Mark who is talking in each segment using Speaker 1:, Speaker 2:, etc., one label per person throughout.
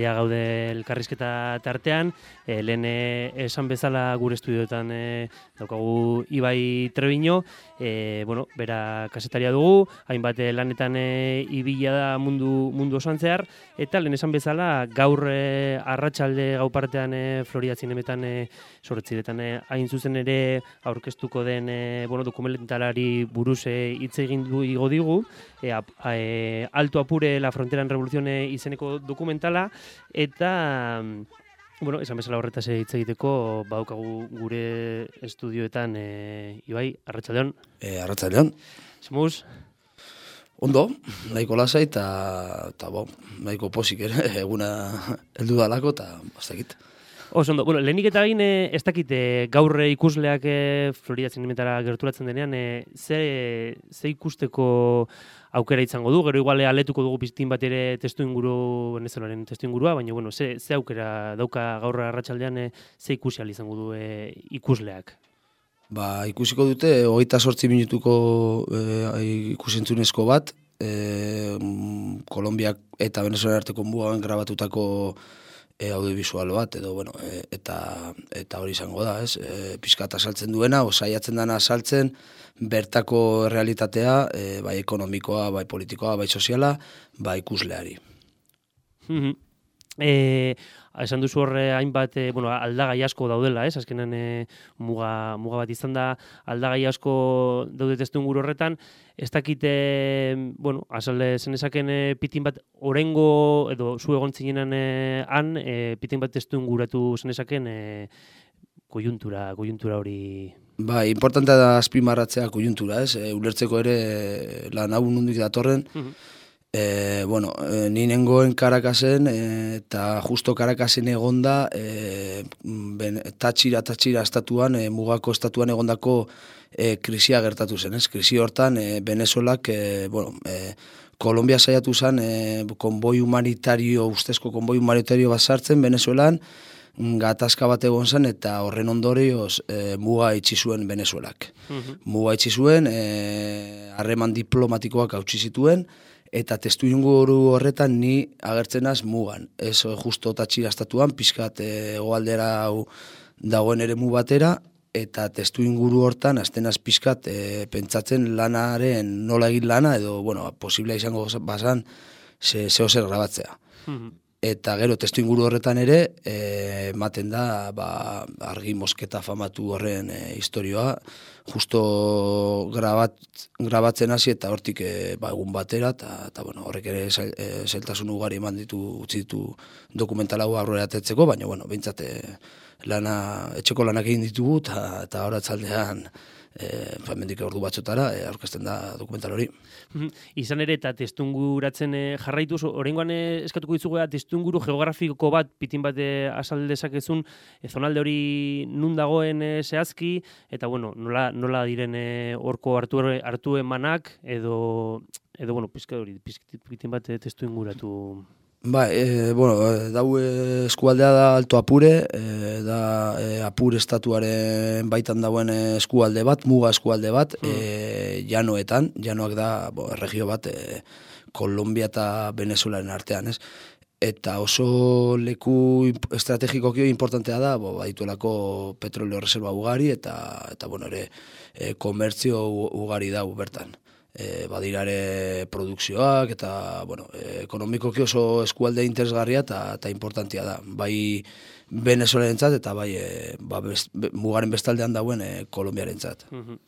Speaker 1: Bueno, eta ja gaude elkarrizketa tartean, e, lehen eh, esan bezala gure estudioetan e, daukagu Ibai Trebino, e, bueno, bera kasetaria dugu, hainbat lanetan e, ibila da mundu, mundu osoan zehar, eta lehen esan bezala gaur e, arratsalde gau partean e, Florida zinemetan e, sortziretan e, hain zuzen ere aurkeztuko den e, bueno, dokumentalari buruz hitz egin du igo digu, e, e, Alto Apure la Frontera en Revolución izeneko dokumentala eta bueno, esan bezala horretaz hitz egiteko badaukagu gure estudioetan e, Ibai Arratsaldeon.
Speaker 2: Eh Arratsaldeon.
Speaker 1: Semus
Speaker 2: Ondo, nahiko lasai eta ta bo, nahiko posik ere eguna heldu dalako ta bastakit.
Speaker 1: Oso ondo, bueno, lehenik eta egin eh, ez dakit gaur ikusleak e, Florida zinemetara gerturatzen denean, e, ze, ze ikusteko aukera izango du, gero iguale aletuko dugu piztin bat ere testu inguru, venezuelaren testu ingurua, baina bueno, ze, ze aukera dauka gaur arratsaldean e, ze ikusi izango du e, ikusleak?
Speaker 2: Ba, ikusiko dute, hogeita sortzi minutuko e, ikusentzunezko bat, e, Kolombiak eta Venezuela arteko mugaben grabatutako e, audiovisual bat, edo, bueno, e, eta, eta hori izango da, ez? E, Piskata saltzen duena, osaiatzen dana saltzen, bertako realitatea, e, bai ekonomikoa, bai politikoa, bai soziala, bai ikusleari.
Speaker 1: Mm esan duzu horre hainbat e, bueno, aldagai asko daudela, ez? Azkenan e, muga, muga bat izan da aldagai asko daude testu horretan. Ez dakite, bueno, azalde zen esaken e, pitin bat orengo edo zu egon zinenan e, han, e, pitin bat testu inguratu zen esaken e, kojuntura, kojuntura hori
Speaker 2: Ba, importantea da azpimarratzea kujuntura, ez? E, ulertzeko ere lan hau nundik datorren. Mm bueno, e, ni nengoen karakasen, e, eta justo karakasen egonda, e, ben, tatxira, tatxira estatuan, e, mugako estatuan egondako e, krisia gertatu zen, ez? Krisi hortan, e, Venezuelak, e, bueno, e, Kolombia saiatu zen, e, konboi humanitario, ustezko konboi humanitario bat sartzen, Venezuelan, gatazka bat egon zen eta horren ondorioz e, muga itxi zuen Venezuelak. Mhm. Muga itxi zuen, e, harreman diplomatikoak hautsi zituen, eta testu inguru horretan ni agertzenaz mugan. Ez justo tatxira estatuan, pixkat egoaldera hau dagoen ere mu batera, eta testu inguru hortan, astenaz pixkat e, pentsatzen lanaren nola egin lana, edo, bueno, posiblea izango bazan, ze, zeo zer grabatzea. Mhm eta gero testu inguru horretan ere e, ematen da ba, argi mosketa famatu horren e, historioa justo grabat, grabatzen hasi eta hortik e, ba, egun batera eta, bueno, horrek ere zeltasun e, ugari eman ditu utzi ditu dokumentala aurrera atetzeko, baina bueno, bintzate lana, etxeko lanak egin ditugu eta, eta horatzaldean e, mendik ordu batzotara e, aurkezten da dokumental hori.
Speaker 1: Izan ere eta testunguratzen e, jarraitu, horrengoan e, eskatuko ditzugu testunguru geografiko bat, pitin bat e, asal dezakezun, e, zonalde hori nun dagoen e, zehazki, eta bueno, nola, nola diren e, orko hartu, hartu emanak, edo, edo bueno, pizka hori, pitin bat e, testu inguratu
Speaker 2: Ba, e, bueno, dau eskualdea da alto apure, e, da e, apure estatuaren baitan dauen eskualde bat, muga eskualde bat, mm. e, janoetan, janoak da, bo, regio bat, e, Kolombia eta Venezuelaren artean, ez? Eta oso leku estrategikoki importantea da, bo, baituelako petroleo reserva ugari, eta, eta bueno, ere, e, komertzio ugari da bertan e, badirare produkzioak eta bueno, e, ekonomikoki oso eskualde interesgarria eta eta importantia da. Bai Venezuelarentzat eta bai e, ba, mugaren bestaldean dauen e, Kolombiarentzat. Mm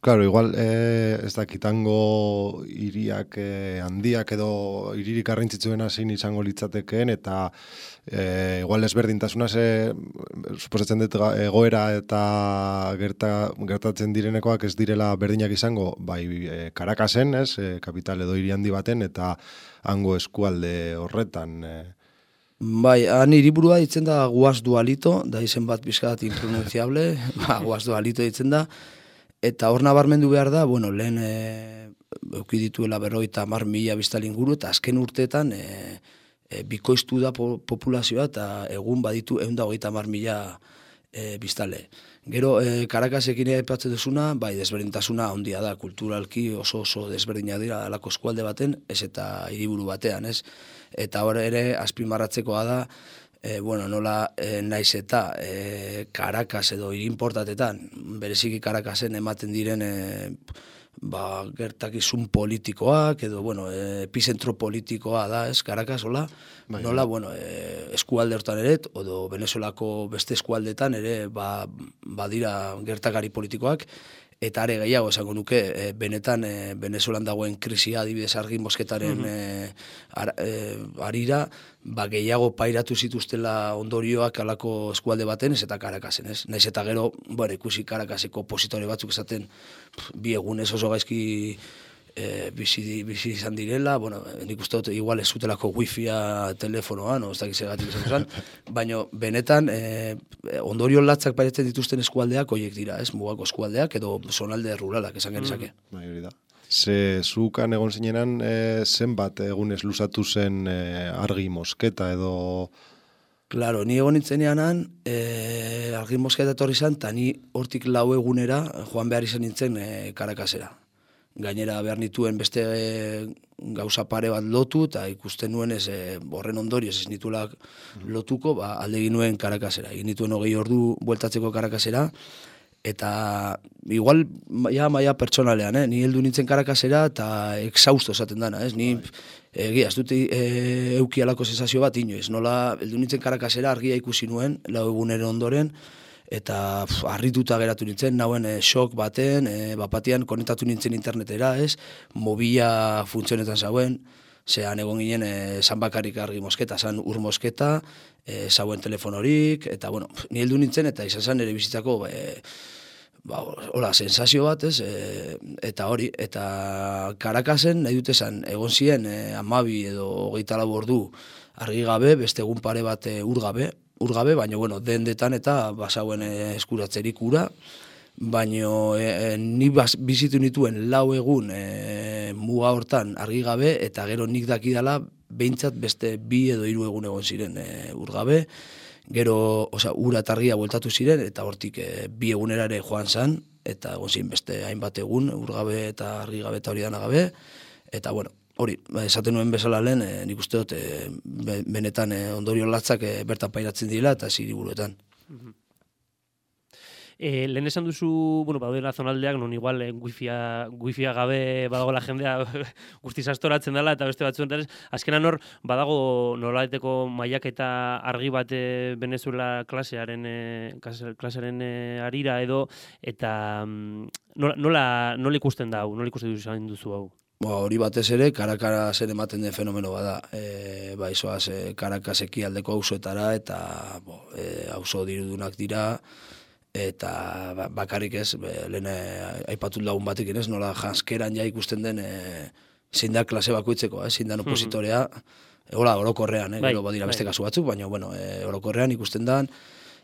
Speaker 3: Claro, igual eh, ez da kitango iriak eh, handiak edo iririk garrantzitsuena zein izango litzatekeen eta eh, igual ezberdintasuna ze suposatzen dut egoera eta gerta, gertatzen direnekoak ez direla berdinak izango bai eh, Karakasen, ez, eh, kapital edo hiri handi baten eta hango eskualde horretan eh.
Speaker 2: Bai, han hiriburua ditzen da guaz dualito, da izen bat pizkat impronunciable, ba, guaz dualito ditzen da, Eta hor nabarmendu behar da, bueno, lehen e, euki dituela berroita mar mila biztalin guru, eta azken urteetan e, e, bikoiztu da populazioa, eta egun baditu egun da hogeita mar mila e, biztale. Gero, e, Karakasekin epatzen duzuna, bai, desberdintasuna handia da, kulturalki oso oso desberdina dira alako eskualde baten, ez eta hiriburu batean, ez? Eta hor ere, azpimarratzekoa da, e, bueno, nola e, naiz eta e, Karakas edo irinportatetan, bereziki Karakasen ematen diren e, ba, gertakizun politikoak, edo, bueno, epizentro politikoa da, ez, Karakas, hola, bai, nola, bueno, e, eskualde hortan ere, odo Venezuelako beste eskualdetan ere, ba, badira gertakari politikoak, eta are gehiago esango nuke e, benetan e, Venezuelan dagoen krisia adibidez argin bosketaren mm arira ba gehiago pairatu zituztela ondorioak alako eskualde baten ez eta Karakasen, ez? Naiz eta gero, bueno, ikusi Karakaseko opositore batzuk esaten bi egunez oso gaizki e, bizi, bizi izan direla, bueno, nik uste dut igual ez zutelako wifia telefonoan, no, ez dakiz egatik izan baina benetan e, ondorio latzak paretzen dituzten eskualdeak oiek dira, ez, mugako eskualdeak edo zonalde ruralak esan genezake.
Speaker 3: Mm, bai, hori da. Ze zukan egon zinenan e, zenbat egunez lusatu zen e, argi mosketa edo...
Speaker 2: Claro, ni egon nintzenean, e, argi mosketa etorri zan, eta ni hortik lau egunera joan behar izan nintzen e, karakasera gainera behar nituen beste e, gauza pare bat lotu, eta ikusten nuen ez e, horren ondorioz ez nitulak lotuko, ba, alde nuen karakasera. Egin nituen hogei ordu bueltatzeko karakasera, eta igual ja, maia pertsonalean, eh? ni heldu nintzen karakasera eta exhausto esaten dana, ez? Ni egia, ez dut e, eukialako sensazio bat inoiz, nola heldu nintzen karakasera argia ikusi nuen, lau egunero ondoren, eta harrituta geratu nintzen, nauen e, shock baten, e, bapatian konektatu nintzen internetera, ez, mobila funtzionetan zauen, zean egon ginen e, zan bakarik argi mosketa, zan ur mosketa, e, zauen telefonorik, eta bueno, ni heldu nintzen, eta izan zen ere bizitzako, e, ba, hola, sensazio bat, ez, e, eta hori, eta karakasen, nahi dute zan, egon ziren, e, amabi edo hogeita labordu argi gabe, beste egun pare bat e, ur gabe, urgabe, baina bueno, dendetan eta basauen eh, eskuratzerik ura, baina e, ni bizitu nituen lau egun e, muga hortan argi gabe, eta gero nik dakidala behintzat beste bi edo hiru egun egon ziren e, urgabe, gero oza, ura eta argia bueltatu ziren, eta hortik e, bi egunera ere joan zan, eta egon ziren beste hainbat egun, urgabe eta argi gabe eta hori dana gabe, eta bueno, hori, ba, esaten nuen bezala lehen, e, nik uste dut, e, benetan e, ondorio latzak e, bertan pairatzen dira eta ziri buruetan.
Speaker 1: E, lehen esan duzu, bueno, badaudela zonaldeak, non igual eh, wifia, wifia gabe badago la jendea guzti sastoratzen dela, eta beste batzuen, eta azkenan hor, badago nolaeteko maiak eta argi bat Venezuela klasearen, klasearen arira edo, eta mm, nola, nola, nola ikusten da hau, nola ikusten duzu hau?
Speaker 2: Ba, hori batez ere, karakara zer ematen den fenomeno bada. E, ba, izoaz, e, karakaz aldeko hausuetara, eta bo, e, hauso dirudunak dira, eta ba, bakarrik ez, be, lehen aipatut lagun batekin ez, nola janskeran ja ikusten den e, zein da klase bakoitzeko, eh, zein da opositorea, mm -hmm. hola, orokorrean, eh, bai, badira beste bai. kasu batzuk, baina, bueno, e, orokorrean ikusten den,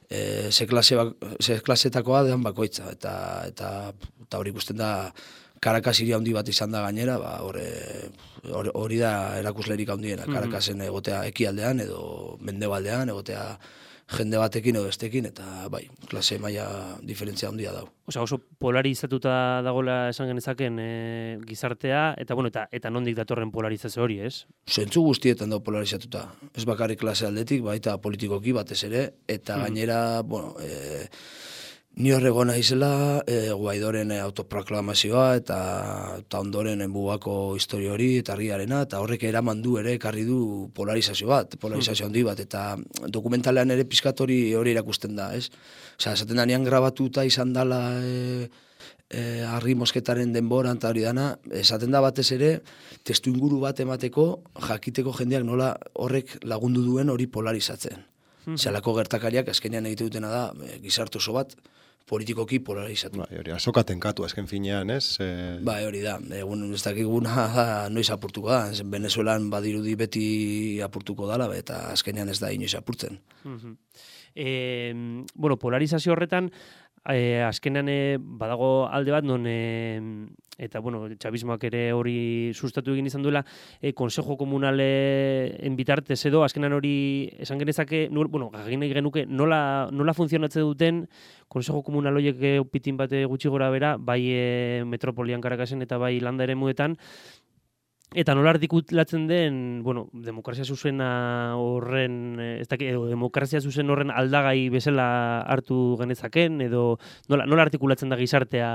Speaker 2: e, ze, klase bak, ze klasetakoa den bakoitza, eta, eta, eta hori ikusten da, Karakas iria handi bat izan da gainera, ba, hori da erakuslerik handiena. Karakasen egotea ekialdean edo mendebaldean, egotea jende batekin edo estekin, eta bai, klase maila diferentzia handia dau.
Speaker 1: Osa, oso polarizatuta dagoela esan genezaken e, gizartea, eta bueno, eta, eta nondik datorren polarizazio hori, ez?
Speaker 2: Zentzu guztietan dago polarizatuta. Ez bakarrik klase aldetik, baita politikoki batez ere, eta mhm. gainera, bueno, e, Ni horrego naizela, e, guaidoren e, autoproklamazioa eta, eta ondoren enbugako histori hori eta argiarena, eta horrek eraman du ere ekarri du polarizazio bat, polarizazio handi bat, eta dokumentalean ere pizkatori hori erakusten da, ez? Osa, esaten da nian grabatuta izan dala e, e, argi mosketaren denbora eta hori dana, esaten da batez ere, testu inguru bat emateko, jakiteko jendeak nola horrek lagundu duen hori polarizatzen. Hmm. Zalako gertakariak, azkenean egite dutena da, e, gizartu oso bat, politikoki polarizatu.
Speaker 3: Bai, hori, asokaten katu azken finean, ez? E...
Speaker 2: Bai, hori da, egun ez dakiguna da, noiz apurtuko da, Venezuelan badirudi beti apurtuko dala, eta azkenean ez da inoiz apurtzen.
Speaker 1: e, bueno, polarizazio horretan, e, azkenean e, badago alde bat, non, e, eta, bueno, txabismoak ere hori sustatu egin izan duela, e, konsejo komunale bitartez edo, azkenan hori esan genezake, nur, bueno, gagin genuke, nola, nola funtzionatze duten konsejo komunal horiek pitin bate gutxi gora bera, bai e, metropolian karakasen eta bai landa ere muetan, Eta nola artikulatzen den, bueno, demokrazia zuzena horren, eh, ez dakit, edo demokrazia zuzen horren aldagai bezala hartu genezaken, edo nola, nola artikulatzen da gizartea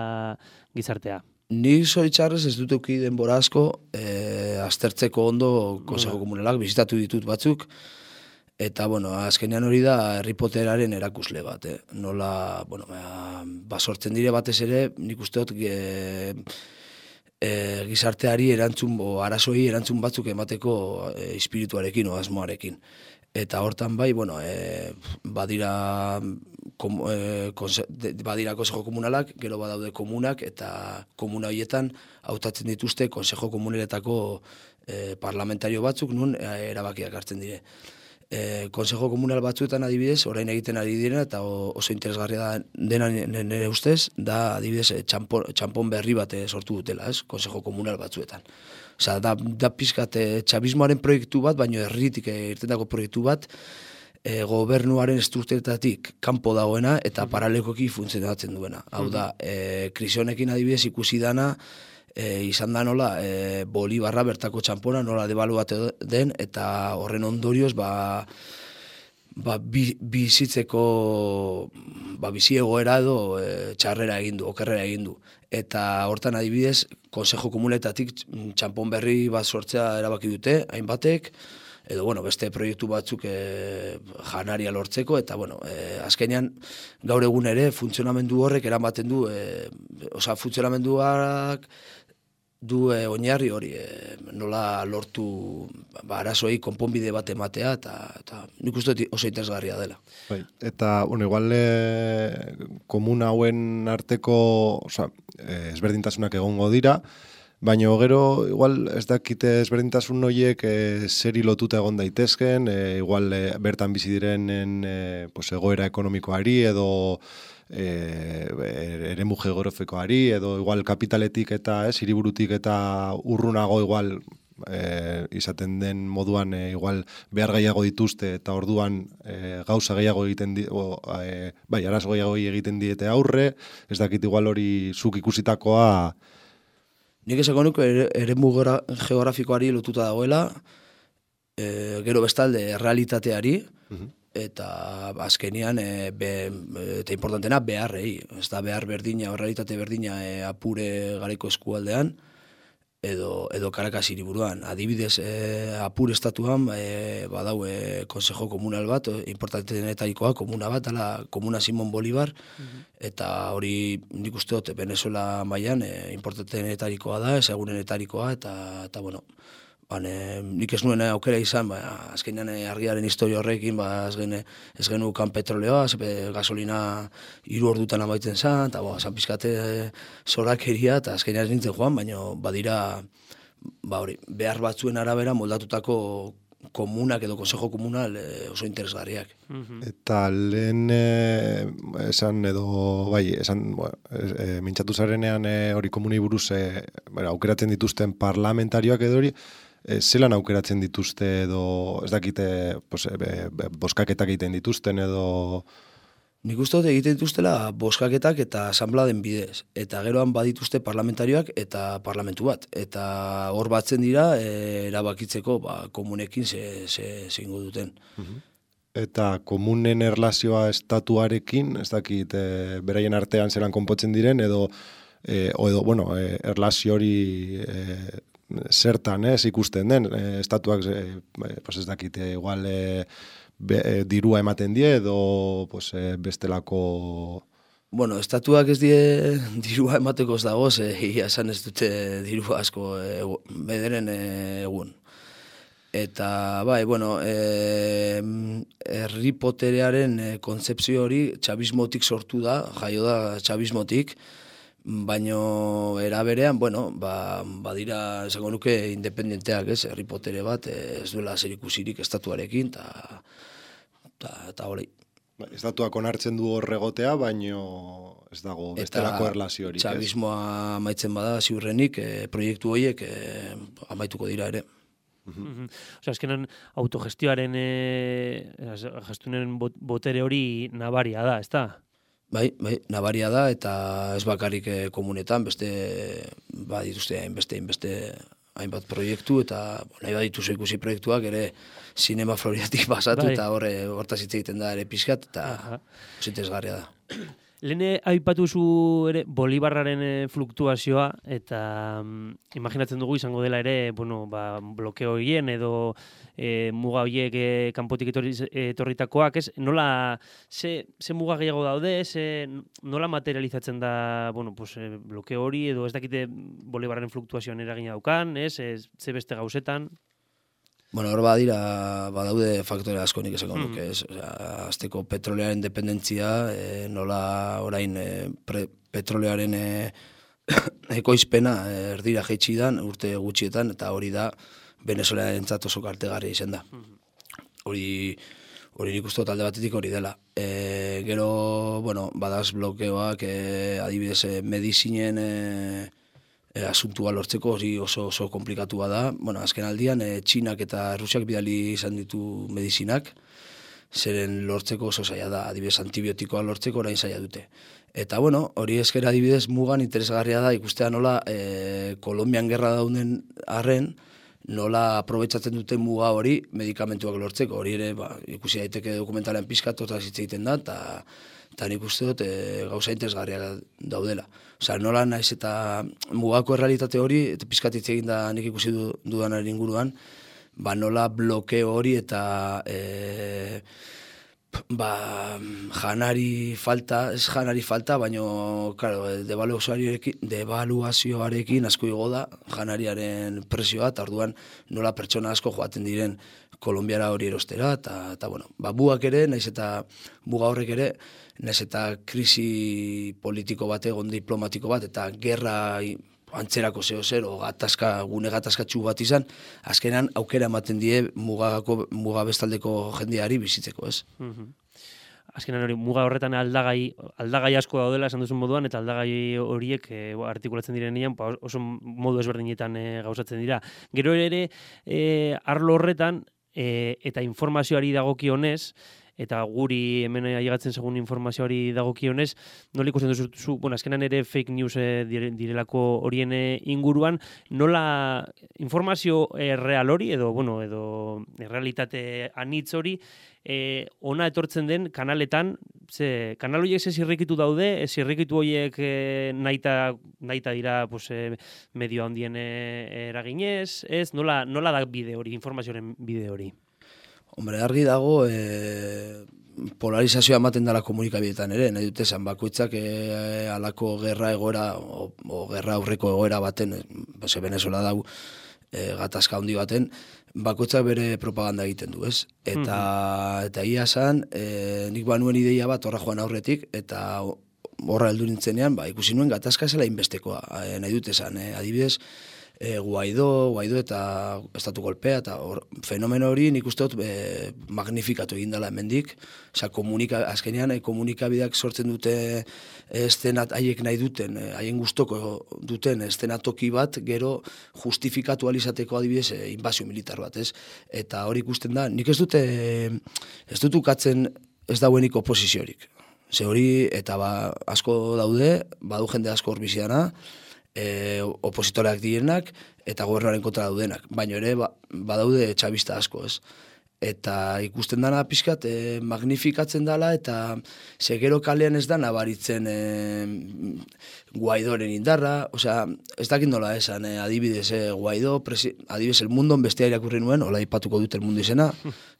Speaker 1: gizartea?
Speaker 2: Ni zoritxarrez ez dut eki denbora asko, e, aztertzeko ondo Consejo Komunalak bizitatu ditut batzuk, eta, bueno, azkenean hori da herripoteraren erakusle bat, eh? Nola, bueno, ba, basortzen dire batez ere, nik usteot, e, e, gizarteari erantzun, bo, arazoi erantzun batzuk emateko e, espirituarekin o asmoarekin. Eta hortan bai, bueno, e, badira, kom, e, konse, badira konsejo komunalak, gero badaude komunak, eta komuna horietan hautatzen dituzte konsejo komuneletako e, parlamentario batzuk nun erabakiak hartzen dire e, Konsejo Komunal batzuetan adibidez, orain egiten ari direna, eta oso interesgarria da dena nire ustez, da adibidez e, txampon, txampon berri bat e, sortu dutela, ez? Konsejo Komunal batzuetan. Osa, da, da pizkat txabismoaren proiektu bat, baino herritik irtendako proiektu bat, e, gobernuaren estrukturetatik kanpo dagoena eta paralekoki funtzionatzen duena. Hau da, e, krisionekin adibidez ikusi dana, e, izan da nola e, Bolibarra bertako txampona nola debaluate den eta horren ondorioz ba, ba bi, bizitzeko ba bizi egoera edo e, txarrera egin du, okerrera egin du. Eta hortan adibidez, Konsejo Komunetatik txampon berri bat sortzea erabaki dute, hainbatek, edo bueno, beste proiektu batzuk e, janaria lortzeko, eta bueno, e, azkenean gaur egun ere funtzionamendu horrek eramaten du, e, oza, funtzionamenduak du e, oinarri hori e, nola lortu ba, arazoi konponbide bat ematea eta, eta nik uste oso interesgarria dela.
Speaker 3: Bai, eta, bueno, igual e, komuna hauen arteko oza, e, ezberdintasunak egongo dira, baina gero igual ez dakite ezberdintasun horiek e, zeri lotuta egon daitezken, e, igual e, bertan bizi direnen e, pues, egoera ekonomikoari edo e, ere muge gorofekoari, edo igual kapitaletik eta ez, iriburutik eta urrunago igual e, izaten den moduan e, igual behar gehiago dituzte eta orduan e, gauza gehiago egiten di, o, e, bai, arazo gehiago egiten diete aurre, ez dakit igual hori zuk ikusitakoa.
Speaker 2: Nik esako nuke ere, ere geografikoari lotuta dagoela, e, gero bestalde realitateari, eta azkenian e, be, eta importantena beharrei, ez da behar berdina, realitate berdina e, apure garaiko eskualdean, edo, edo karakas iriburuan. Adibidez, e, apur estatuan e, badau e, konsejo komunal bat, importantenetarikoa komuna bat, ala komuna Simon Bolivar, mhm. eta hori nik uste dut Venezuela mailan e, importantenetarikoa da, esagunenetarikoa, eta, eta bueno, Bane, nik ez nuen aukera izan, ba, azkenean eh, argiaren historia horrekin, ba, ez, gene, ez genu kan petroleoa, zepe gasolina hiru ordutan amaitzen zen, eta ba, zan pizkate zorakeria, eta azkenean ez nintzen joan, baina badira ba, hori, behar batzuen arabera moldatutako komunak edo konsejo komunal eh, oso interesgarriak.
Speaker 3: Mhm. Eta lehen eh, esan edo, bai, esan, bueno, e, mintzatu zarenean hori komunei buruz e, aukeratzen dituzten parlamentarioak edo hori, e, zelan aukeratzen dituzte edo ez dakite pues, e, boskaketak egiten dituzten edo...
Speaker 2: Nik uste dut egiten dituztela boskaketak eta asamblea den bidez. Eta geroan badituzte parlamentarioak eta parlamentu bat. Eta hor batzen dira e, erabakitzeko ba, komunekin ze, ze, ze duten.
Speaker 3: Eta komunen erlazioa estatuarekin, ez dakit, e, beraien artean zelan konpotzen diren, edo, e, o edo, bueno, e, erlazio hori e, zertan ez ikusten den, e, estatuak e, pues ez dakite igual e, be, dirua ematen die edo pues, e, bestelako...
Speaker 2: Bueno, estatuak ez die dirua emateko ez dago, ze ia esan ez dute dirua asko e, bederen egun. Eta, bai, bueno, e, herri poterearen konzepzio hori txabismotik sortu da, jaio da txabismotik, baino era berean, bueno, ba, badira esango nuke independenteak, ez, Harry Pottere bat, ez duela zer ikusirik estatuarekin ta ta ta hori.
Speaker 3: Ba, estatuak onartzen du horregotea, baino ez dago bestelako erlaziorik.
Speaker 2: Eta txabismoa maitzen bada, ziurrenik, e, proiektu horiek e, amaituko dira ere.
Speaker 1: Mm Osea, azkenan autogestioaren e, gestunen botere hori nabaria da, ezta?
Speaker 2: Bai, bai, nabaria da eta ez bakarrik komunetan, beste ba dituzte hainbeste beste hainbat proiektu eta bon, nahi badituzu ikusi proiektuak ere sinema floriatik pasatu bai. eta horre hortaz hitz egiten da ere pixkat eta zintezgarria da.
Speaker 1: Lene aipatu zu ere Bolibarraren eh, fluktuazioa eta um, imaginatzen dugu izango dela ere, bueno, ba, blokeo hien edo e, muga horiek e, kanpotik etorritakoak, ez? Nola, ze, ze muga gehiago daude, ze, nola materializatzen da, bueno, pues, blokeo hori edo ez dakite Bolibarraren fluktuazioan eragina daukan, ez? ez ze beste gauzetan?
Speaker 2: Bueno, hor badira, badaude faktore asko nik esako nuke, mm. ez? Osea, azteko petrolearen dependentzia, e, nola orain e, petrolearen e, ekoizpena e, erdira jeitsi dan, urte gutxietan, eta hori da, Venezuela entzat oso kartegarri izan da. Hori, hori nik uste talde batetik hori dela. E, gero, bueno, badaz blokeoak, e, adibidez, medizinen... E, e, asuntua lortzeko hori oso oso komplikatua da. Bueno, azken aldian e, Txinak eta Rusiak bidali izan ditu medizinak, zeren lortzeko oso zaila da, adibidez antibiotikoa lortzeko orain zaila dute. Eta bueno, hori esker adibidez mugan interesgarria da ikustea nola e, Kolombian gerra daunden arren, nola aprobetsatzen dute muga hori medikamentuak lortzeko. Hori ere, ba, ikusi daiteke dokumentalean pizkatu eta egiten da, eta eta nik uste dut e, gauza interesgarria daudela. Osa, nola naiz eta mugako errealitate hori, eta pizkatitze egin da nik ikusi du, dudan inguruan, ba nola blokeo hori eta e, ba, janari falta, ez janari falta, baino, claro, devaluazioarekin, devaluazioarekin asko igo da janariaren presioa, eta orduan nola pertsona asko joaten diren Kolombiara hori erostera, eta, eta bueno, ba, buak ere, naiz eta buga horrek ere, naiz eta krisi politiko bat egon diplomatiko bat, eta gerra antzerako zeo zer, o gatazka, gune gatazkatxu bat izan, azkenan aukera ematen die mugako, mugabestaldeko jendeari bizitzeko, ez? Mm
Speaker 1: Azkenan hori, muga horretan aldagai, aldagai asko daudela esan duzun moduan, eta aldagai horiek e, artikulatzen direnean, pa, oso modu ezberdinetan e, gauzatzen dira. Gero ere, e, arlo horretan, e, eta informazioari dagokionez, eta guri hemen ailegatzen segun informazioari dagokionez, nola ikusten duzu, zu, bueno, azkenan ere fake news e, direlako horien eh, inguruan, nola informazio e, real hori, edo, bueno, edo realitate anitz hori, e, ona etortzen den kanaletan, ze, kanal horiek ze zirrikitu daude, e, zirrikitu horiek e, naita, naita dira pues, e, medio handien eraginez, ez, nola, nola da bide hori, informazioaren bide hori?
Speaker 2: Hombre, argi dago, e, polarizazioa ematen dela komunikabidetan ere, nahi dute zan bakoitzak e, alako gerra egoera, o, o gerra aurreko egoera baten, base Venezuela dau, e, gatazka handi baten, bakoitzak bere propaganda egiten du, ez? Eta, mm eta ia zan, e, nik banuen ideia bat horra joan aurretik, eta horra heldu nintzenean, ba, ikusi nuen gatazka zela inbestekoa, e, nahi dute zan, e, adibidez, e, guaido, guaido eta estatu golpea, eta or, fenomeno hori nik uste dut e, magnifikatu egin dela hemendik. Osa, komunika, azkenean, e, komunikabideak sortzen dute estenat haiek nahi duten, haien gustoko duten estenatoki bat, gero justifikatu alizateko adibidez e, inbazio militar bat, ez? Eta hori ikusten da, nik ez dute, ez dut ukatzen ez dauenik oposiziorik. Ze hori, eta ba, asko daude, badu jende asko horbiziana, e, opositoreak direnak eta gobernuaren kontra daudenak. Baina ere, ba, badaude txabista asko, ez? Eta ikusten dana pixkat, e, magnifikatzen dala eta segero kalean ez da nabaritzen e, guaidoren indarra, osea, ez dakit nola esan, e, adibidez, e, guaido, presi, adibidez, el mundo bestia irakurri nuen, hola ipatuko dut el mundo izena,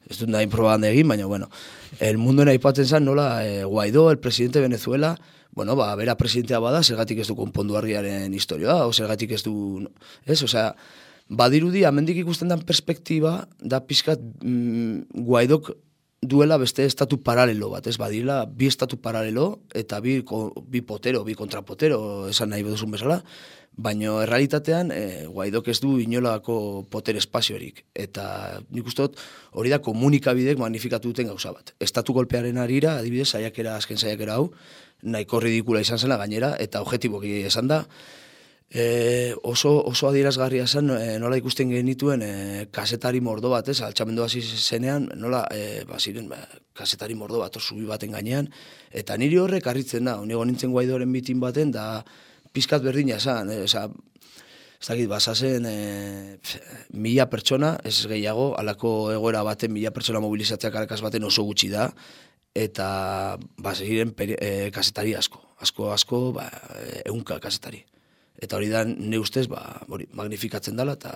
Speaker 2: ez dut nahi probaganda egin, baina, bueno, el mundo nahi ipatzen zen, nola, e, guaido, el presidente de Venezuela, bueno, ba, bera presidentea bada, zergatik ez du konpondu argiaren historioa, o zergatik ez du, ez, osea, badirudi, amendik ikusten den perspektiba, da pizkat mm, guaidok duela beste estatu paralelo bat, ez badila, bi estatu paralelo eta bi, bi potero, bi kontrapotero, esan nahi duzun bezala, baina errealitatean e, guaidok ez du inolako poter espaziorik. Eta nik uste dut hori da komunikabidek magnifikatu duten gauza bat. Estatu golpearen arira, adibidez, saiakera, azken saiakera hau, nahiko ridikula izan zela gainera, eta objetiboki esan da, E, oso, oso adierazgarria zen e, nola ikusten genituen e, kasetari mordo bat, ez, altxamendu hasi zenean, nola, e, ba, ba, kasetari mordo bat, zubi baten gainean, eta niri horrek harritzen da, unego nintzen guaidoren mitin baten, da pizkat berdina zen, e, oza, ez dakit, basazen e, mila pertsona, ez gehiago, alako egoera baten mila pertsona mobilizatzea karakaz baten oso gutxi da, eta ba, ziren e, kasetari asko, asko, asko, ba, eunka kasetari eta hori da ne ustez ba hori magnifikatzen dela eta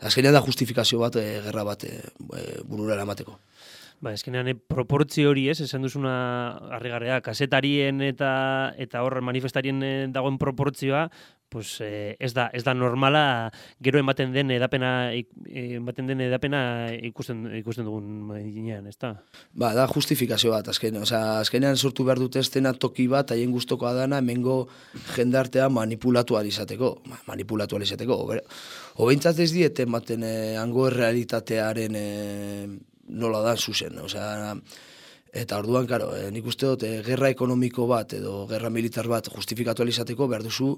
Speaker 2: azkenean da justifikazio bat e, gerra bat e, burura eramateko.
Speaker 1: Ba, eskenean e, proportzio hori ez, esan duzuna harrigarrea, kasetarien eta eta hor manifestarien dagoen proportzioa, pues, eh, ez, da, ez da normala gero ematen den edapena ematen den edapena ikusten ikusten dugun mailenean, ezta?
Speaker 2: Ba, da justifikazio bat azken, o azkenean sortu behar dute estena toki bat haien gustokoa dana hemengo jendartea manipulatu izateko, manipulatu izateko. Hobeintzat ez diete ematen eh, hango realitatearen eh, nola da zuzen, osea, Eta orduan, karo, e, nik uste dut, e, gerra ekonomiko bat edo gerra militar bat justifikatu alizateko behar duzu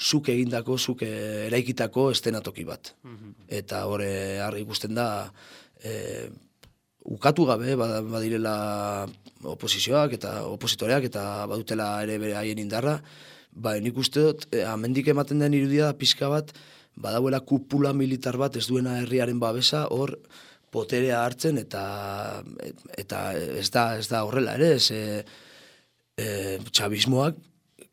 Speaker 2: zuk egindako, zuk eh, eraikitako estenatoki bat. Mhm. Eta hori argi ikusten da, e, ukatu gabe badirela oposizioak eta opositoreak eta badutela ere bere haien indarra, ba, nik uste dut, e, amendik ematen den irudia da pixka bat, badauela kupula militar bat ez duena herriaren babesa, hor, poterea hartzen eta eta ez da ez da horrela ere ez e, e, txabismoak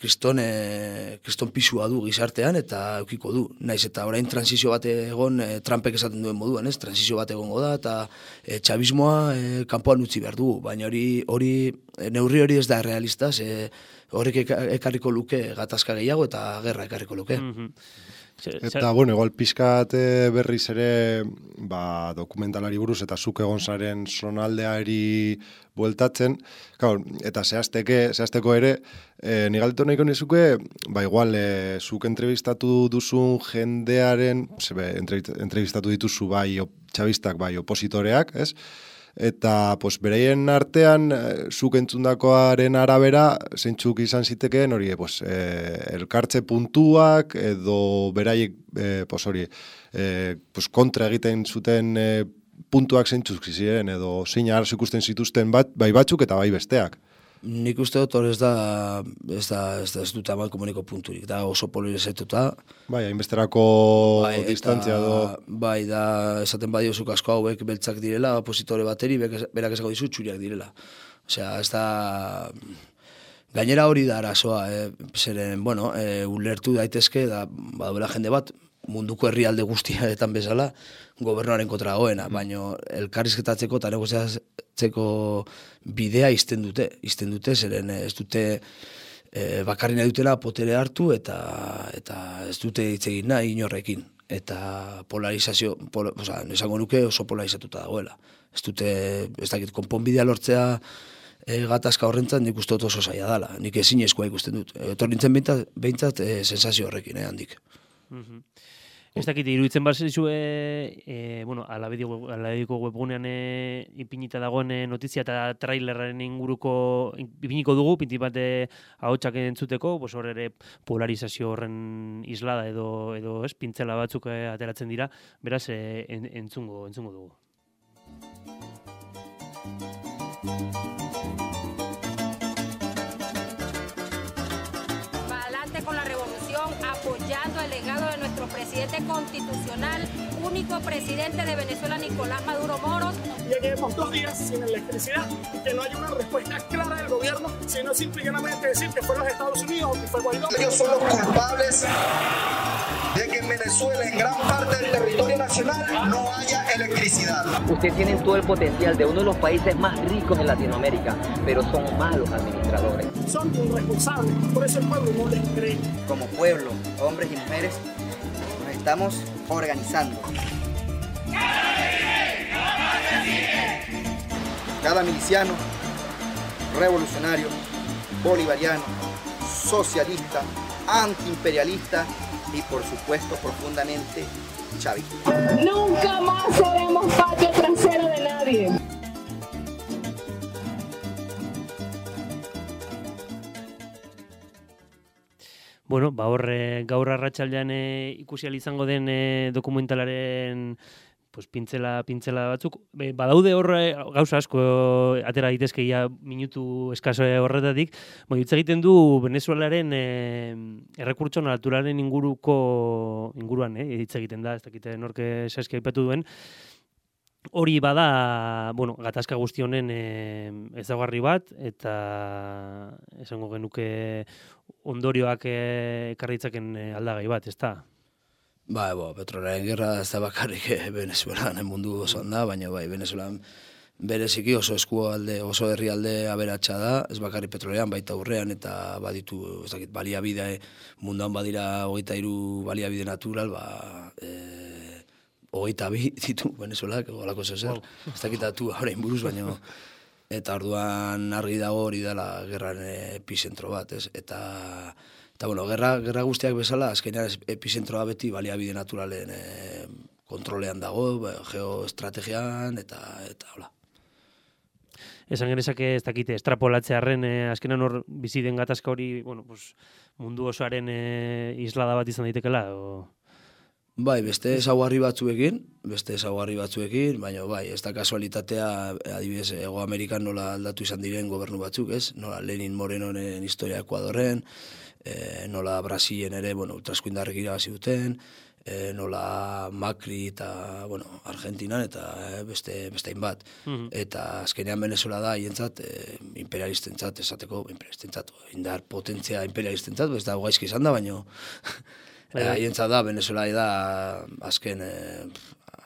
Speaker 2: kriston e, kriston pisua du gizartean eta eukiko du. Naiz eta orain transizio bat egon e, Trumpek esaten duen moduan ez? Transizio bat egongo da eta e, txabismoa e, kanpoan utzi behar du baina hori hori e, neurri hori ez da realista e, horrek ekarriko luke gatazka gehiago eta gerra ekarriko luke. Mm
Speaker 3: Eta, bueno, igual pizkat berriz ere ba, dokumentalari buruz eta zuk egon zaren sonaldeari bueltatzen, claro, eta zehazteke, zehazteko ere, e, nigaltu nahiko nizuke, ba, igual, e, zuk entrevistatu duzun jendearen, zebe, entrevistatu dituzu bai txabistak, bai opositoreak, ez? Eta pues bereien artean eh, zuk entzundakoaren arabera zeintzuk izan zitekeen hori pues eh, elkartze puntuak edo beraiek eh, pues hori eh, pues kontra egiten zuten eh, puntuak zeintzuk ziren edo zein arazo ikusten zituzten bat bai batzuk eta bai besteak
Speaker 2: Nik uste dut hori ez da, ez da, ez da, ez dut amal komuniko punturik, da oso polarizetuta.
Speaker 3: Bai, hainbesterako bai, distantzia do.
Speaker 2: Bai, da, esaten badio zuk asko hauek beltzak direla, opositore bateri, berak esago dizu txuriak direla. Osea, ez da, gainera hori da arazoa, eh? zeren, bueno, eh, ulertu daitezke, da, badabela jende bat, munduko herrialde guztiaretan bezala gobernuaren kontra goena, mm. baino elkarrizketatzeko eta negoziatzeko bidea izten dute, izten dute, zeren ez dute e, bakarri nahi dutela potere hartu eta eta ez dute hitz egin nahi inorrekin. Eta polarizazio, pol, oza, esango nuke oso polarizatuta dagoela. Ez dute, ez dakit, konponbidea lortzea e, gatazka horrentzat nik uste oso zaila dela. Nik ezin eskua ikusten dut. Etor nintzen behintzat, e, sensazio horrekin, eh, handik. Mm
Speaker 1: Ez dakit, iruditzen bat zizu, e, e, bueno, alabediko webgunean e, ipinita dagoen e, notizia eta traileraren inguruko ipiniko dugu, pinti bat ahotsak entzuteko, bos hor ere polarizazio horren islada edo, edo ez, pintzela batzuk e, ateratzen dira, beraz, e, entzungo, entzungo dugu.
Speaker 4: Presidente constitucional, único presidente de Venezuela, Nicolás Maduro Moros. Ya llevamos dos días sin electricidad y que no hay una respuesta clara del gobierno, sino simplemente decir que fue los Estados Unidos o que fue Guaidó.
Speaker 5: Ellos son los culpables de que en Venezuela, en gran parte del territorio nacional, no haya electricidad.
Speaker 6: Usted tiene todo el potencial de uno de los países más ricos en Latinoamérica, pero son malos administradores.
Speaker 4: Son irresponsables, por eso el pueblo no les cree.
Speaker 7: Como pueblo, hombres y mujeres, estamos organizando.
Speaker 5: Cada
Speaker 7: miliciano, revolucionario, bolivariano, socialista, antiimperialista y por supuesto profundamente chavista.
Speaker 8: Nunca más seremos patio trasero de nadie.
Speaker 1: Bueno, ba horre gaur arratsaldean e, ikusi izango den e, dokumentalaren pues pintzela pintzela batzuk. Be, badaude hor eh, gauza asko atera daitezke ja minutu eskaso horretatik. Bai hitz egiten du Venezuelaren e, errekurtso naturalen inguruko inguruan eh hitz egiten da. Ez dakite norke saski aipatu duen Hori bada, bueno, gatazka guzti honen e, ezagarri bat eta esango genuke ondorioak ekarritzaken e, aldagai bat, ezta?
Speaker 2: Ba, bo, petrolaren gerra ez da bakarrik eh, Venezuelan mundu osoan da, baina bai, Venezuelan bereziki oso eskualde, oso herrialde aberatsa da, ez bakarrik petrolean baita aurrean eta baditu, ez dakit, baliabide, munduan badira hogeita iru baliabide natural, ba, e, hogeita bi ditu Venezuelak, olako zezer, wow. ez dakitatu horrein buruz, baina eta orduan argi dago hori dela gerran epizentro bat, ez? Eta, eta bueno, gerra, gerra guztiak bezala, azkenean epizentroa beti baliabide naturalen e, kontrolean dago, ba, geoestrategian, eta, eta hola.
Speaker 1: Esan genezak ez dakite, estrapolatzearen, e, azkenan hor bizi den gatazka hori, bueno, pues, mundu osoaren e, islada bat izan daitekela, o...
Speaker 2: Bai, beste ezaugarri batzuekin, beste ezaugarri batzuekin, baina bai, ez da kasualitatea, adibidez, Ego Amerikan nola aldatu izan diren gobernu batzuk, ez? Nola Lenin Morenoren historia Ekuadorren, e, nola Brasilen ere, bueno, ultraskuindarrek irabazi duten, e, nola Macri eta, bueno, Argentinan eta e, beste beste bat. Mhm. Eta azkenean Venezuela da hientzat e, imperialistentzat esateko imperialistentzat indar potentzia imperialistentzat, ez da gaizki izan da, baino Bai, bai. Haientza da, Venezuela da azken, eh,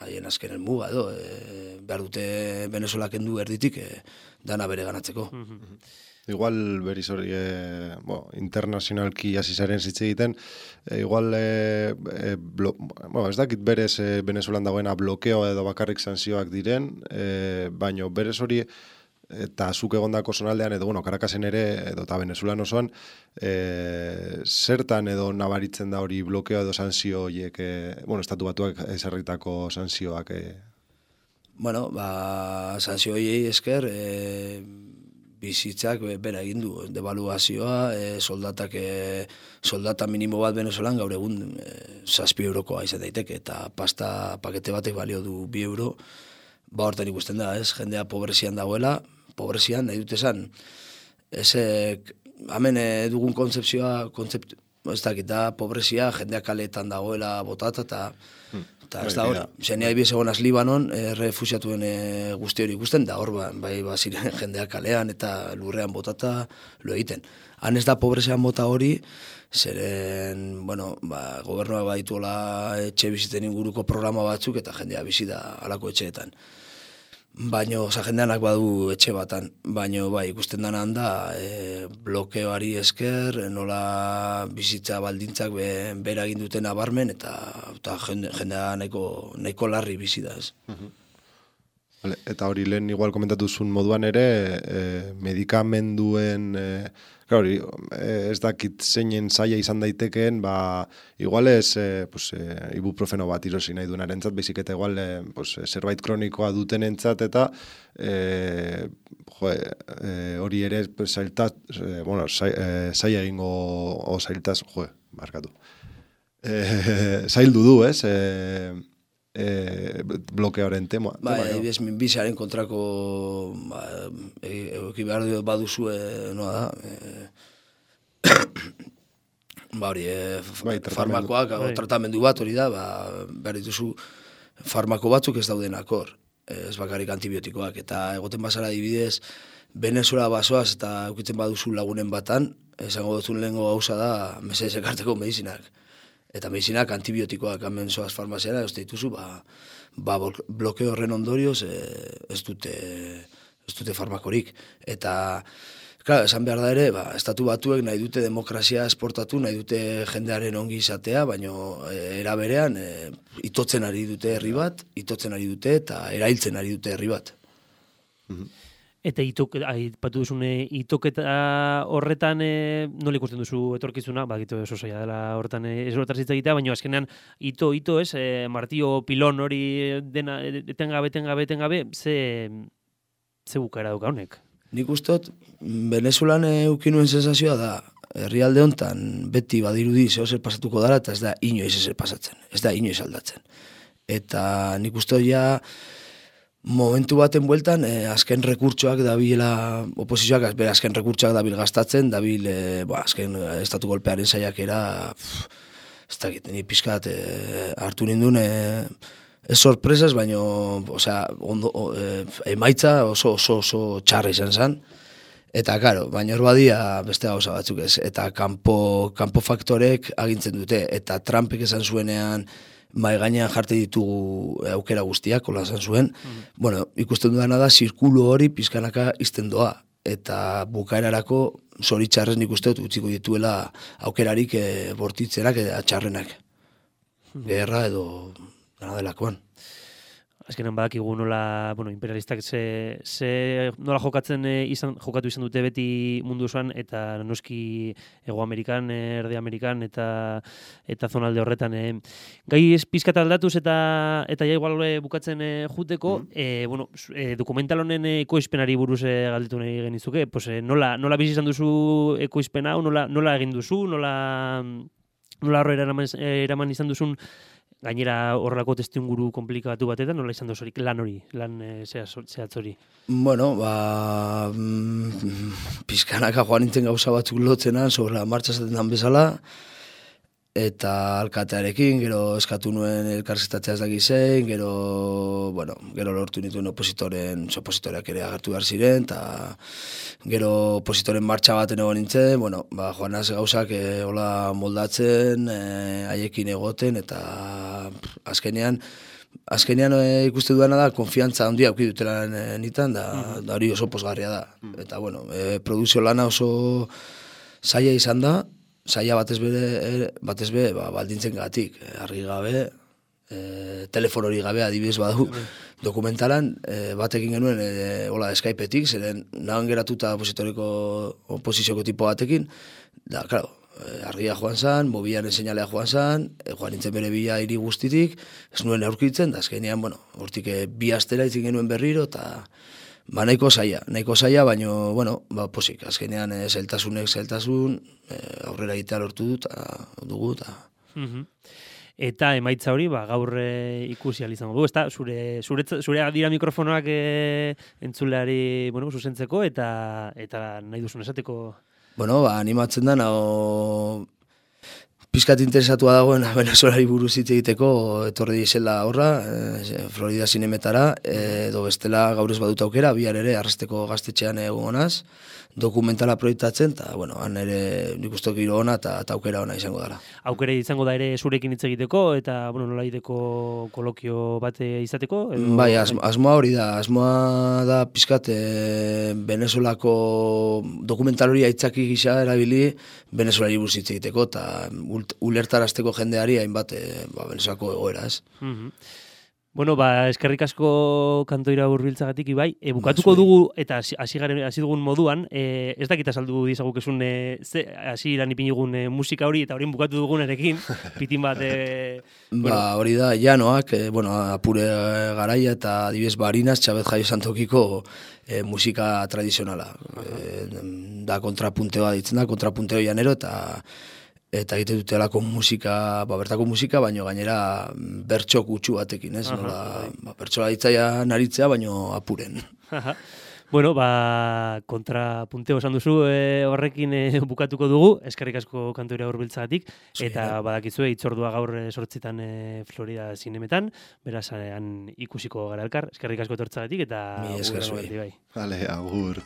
Speaker 2: haien azken elmuga edo, e, behar dute Venezuela kendu erditik e, dana bere ganatzeko.
Speaker 3: Igual beriz hori e, bo, internazionalki azizaren zitze egiten, igual e, e, blo, bo, ez dakit berez e, Venezuelan dagoena blokeo edo bakarrik zanzioak diren, e, baino berez hori eta zuk egondako zonaldean, edo, bueno, Karakasen ere, edo eta Venezuelan osoan, e, zertan edo nabaritzen da hori blokeo edo sanzio horiek, e, bueno, estatu batuak ezarritako sanzioak? E...
Speaker 2: Bueno, ba, sanzio horiei esker, e, bizitzak bera egin du, devaluazioa, e, soldatak, e, soldata minimo bat Venezuelan gaur egun e, zazpi eurokoa izan daiteke, eta pasta pakete batek balio du bi euro, ba horten ikusten da, ez, jendea pobrezian dagoela, pobrezian, nahi dute esan, ez, hamen eh, dugun kontzeptzioa, kontzept, ez dakit da, pobrezia, jendeak kaletan dagoela botata, eta hmm. eta ez da hori, zen nahi egon Libanon, e, refusiatuen e, guzti hori ikusten, da hor, ba, bai, ba, ziren jendeak kalean eta lurrean botata lo egiten. Han ez da pobrezian bota hori, zeren, bueno, ba, gobernuak baituela etxe biziten inguruko programa batzuk, eta jendea bizi da alako etxeetan. Baino, oza, jendeanak badu etxe batan, baino, bai, ikusten dana handa, e, blokeoari esker, nola bizitza baldintzak be, bera egin duten abarmen, eta, eta jende, jendea nahiko, nahiko larri bizi da, ez.
Speaker 3: Vale, eta hori lehen igual komentatu zuen moduan ere, e, medikamenduen, e, Claro, eh, ez dakit zeinen zaila izan daitekeen, ba, igual ez, e, pues, e, ibuprofeno bat irosi nahi duen arentzat, bezik eta igual e, pues, zerbait kronikoa duten entzat, eta e, jo, e, hori ere pues, zailtaz, e, bueno, zaila egingo o zailtaz, jo, markatu. E, zaildu du, ez? E, e, blokeoaren tema.
Speaker 2: Ba, tema, no? bizaren kontrako ba, eki behar baduzu e, noa da. E, ba hori, e, bai, farmakoak, bai. tratamendu bat hori da, ba, behar dituzu farmako batzuk ez dauden akor. Ez bakarrik antibiotikoak. Eta egoten bazara dibidez, Venezuela basoaz eta eukitzen baduzu lagunen batan, esango duzun lehenko gauza da, mesez ekarteko medizinak eta medizinak antibiotikoak hemen zoaz farmaziara, ez dituzu, ba, ba blokeo horren ondorioz e, ez dute ez dute farmakorik. Eta, klar, esan behar da ere, ba, estatu batuek nahi dute demokrazia esportatu, nahi dute jendearen ongi izatea, baino e, eraberean e, itotzen ari dute herri bat, itotzen ari dute eta erailtzen ari dute herri bat.
Speaker 1: Mhm. Eta itok, aipatu duzune itoketa horretan e, nola ikusten duzu etorkizuna, bakitu oso zaila dela horretan e, ez horretaz hitz egitea, baina azkenean ito, ito ez, e, martio pilon hori dena etengabe, etengabe, etengabe, ze, ze bukaera duka honek?
Speaker 2: Nik ustot, Venezuelan eukinuen sensazioa da, herrialde hontan beti badirudi zeo zer pasatuko dara, eta ez da inoiz ez pasatzen, ez da inoiz aldatzen. Eta nik ustot ja, momentu baten bueltan, eh, azken rekurtsoak dabilela oposizioak, bere azken rekurtsoak dabil gastatzen, dabil, eh, ba, azken eh, estatu golpearen saiakera, ez da egiten, ni pizkat eh, hartu nindun, eh, ez sorpresas, baino, osea, ondo, eh, emaitza oso, oso, oso txarra izan zen, Eta, karo, baina hor badia beste gauza batzuk ez. Eta kanpo, kanpo faktorek agintzen dute. Eta Trumpek esan zuenean, mai gainean jarte ditugu aukera guztiak, hola esan zuen. Mm. Bueno, ikusten dudana da, zirkulu hori pizkanaka izten doa. Eta bukaerarako zoritxarrez nik uste dut utziko dituela aukerarik e, bortitzenak eta txarrenak. Mm. Gerra edo gana delakoan
Speaker 1: azkenan badakigu nola, bueno, imperialistak ze, ze nola jokatzen e, izan, jokatu izan dute beti mundu osoan eta noski Ego Amerikan, Erde Amerikan eta eta zonalde horretan. E. Gai ez pizkat aldatuz eta eta ja igual e, bukatzen e, juteko, mm -hmm. bueno, e, dokumental honen ekoizpenari buruz e, galdetu nahi genizuke, pues, e, nola, nola bizi izan duzu ekoizpen hau, nola, nola egin duzu, nola nola horre eraman, eraman izan duzun gainera horrelako testinguru komplikatu batetan, nola izan dozorik lan hori, lan e, zehatz hori?
Speaker 2: Bueno, ba, mm, pizkanaka joan nintzen gauza batzuk lotzenan, sobre la marcha zaten bezala, eta alkatearekin, gero eskatu nuen elkarzetatzea ez daki zein, gero, bueno, gero lortu nituen opositoren, opositoreak ere agertu behar ziren, eta gero opositoren martxa baten egon nintzen, bueno, ba, joan gauzak e, hola moldatzen, e, haiekin egoten, eta azkenean, azkenean e, ikuste duena da, konfiantza handia auki dutela e, nitan, da, mm. da hori oso posgarria da. Mm. Eta, bueno, e, produzio lana oso zaila izan da, saia batez bere, e, batez bere, ba, baldintzen gatik, e, argi gabe, e, telefon hori gabe adibidez badu, dokumentalan, e, batekin genuen, e, hola, Skypeetik, zeren nahan geratuta opositoriko, oposizioko tipo batekin, da, klaro, argia joan zan, mobiaren seinalea joan zan, e, joan nintzen bere bila hiri guztitik, ez nuen aurkitzen, da, azkenean, bueno, hortik e, bi astera itzen genuen berriro, eta, Ba, nahiko zaia, nahiko zaia, baina, bueno, ba, posik, azkenean, e, zeltasunek zeltasun, e, aurrera egitea lortu dut, a, dugu, eta...
Speaker 1: Eta emaitza hori, ba, gaur e, ikusi alizango du, ezta, zure, zure, zure dira mikrofonoak e, entzuleari, bueno, zuzentzeko, eta, eta nahi duzun esateko...
Speaker 2: Bueno, ba, animatzen da, nago, pizkat interesatua dagoen Venezuelari buruz hitz egiteko etorri dizela horra, e, Florida zinemetara, edo bestela gaur ez badut aukera, bihar ere arresteko gaztetxean egonaz, dokumentala proiektatzen, eta, bueno, han ere nik uste giro ona eta aukera ona izango dara.
Speaker 1: Aukera izango da ere zurekin hitz egiteko, eta, bueno, nola ideko kolokio bate izateko?
Speaker 2: Edo... Bai, asmoa hori da, asmoa da pizkat e, Venezuelako dokumental hori aitzaki gisa erabili Venezuelari buruz hitz egiteko, eta ulertarazteko jendeari hainbat e, ba, Venezuelako egoera, ez?
Speaker 1: Mm Bueno, ba, eskerrik asko kantoira hurbiltzagatik ibai. E, bukatuko dugu eta hasi garen hasi dugun moduan, e, ez dakit azaldu dizagukezun e, ze hasi iran ipinigun e, musika hori eta orain bukatu dugunarekin, pitin bat e,
Speaker 2: Ba, hori da Janoak, e, bueno, apure garaia eta adibez Barinas Chavez Jaio Santokiko e, musika tradizionala. E, da kontrapunteoa ditzen da, kontrapunteo janero eta eta egite dutelako musika, ba, bertako musika, baino gainera bertso gutxu batekin, ez? Nola, ba, bertsoa ditzaia naritzea, baino apuren.
Speaker 1: bueno, ba, kontrapunteo esan duzu e, horrekin e, bukatuko dugu, eskerrik asko kantoria hurbiltzagatik eta badakizue itzordua gaur e, sortzitan e, Florida zinemetan, beraz han ikusiko gara elkar, eskerrik asko etortzagatik eta...
Speaker 2: Mi esker
Speaker 3: bai. Vale, agur.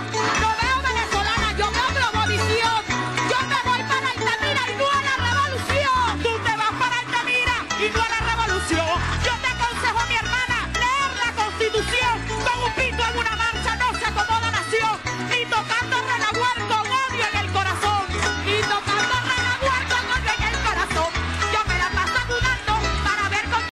Speaker 4: La oposición. No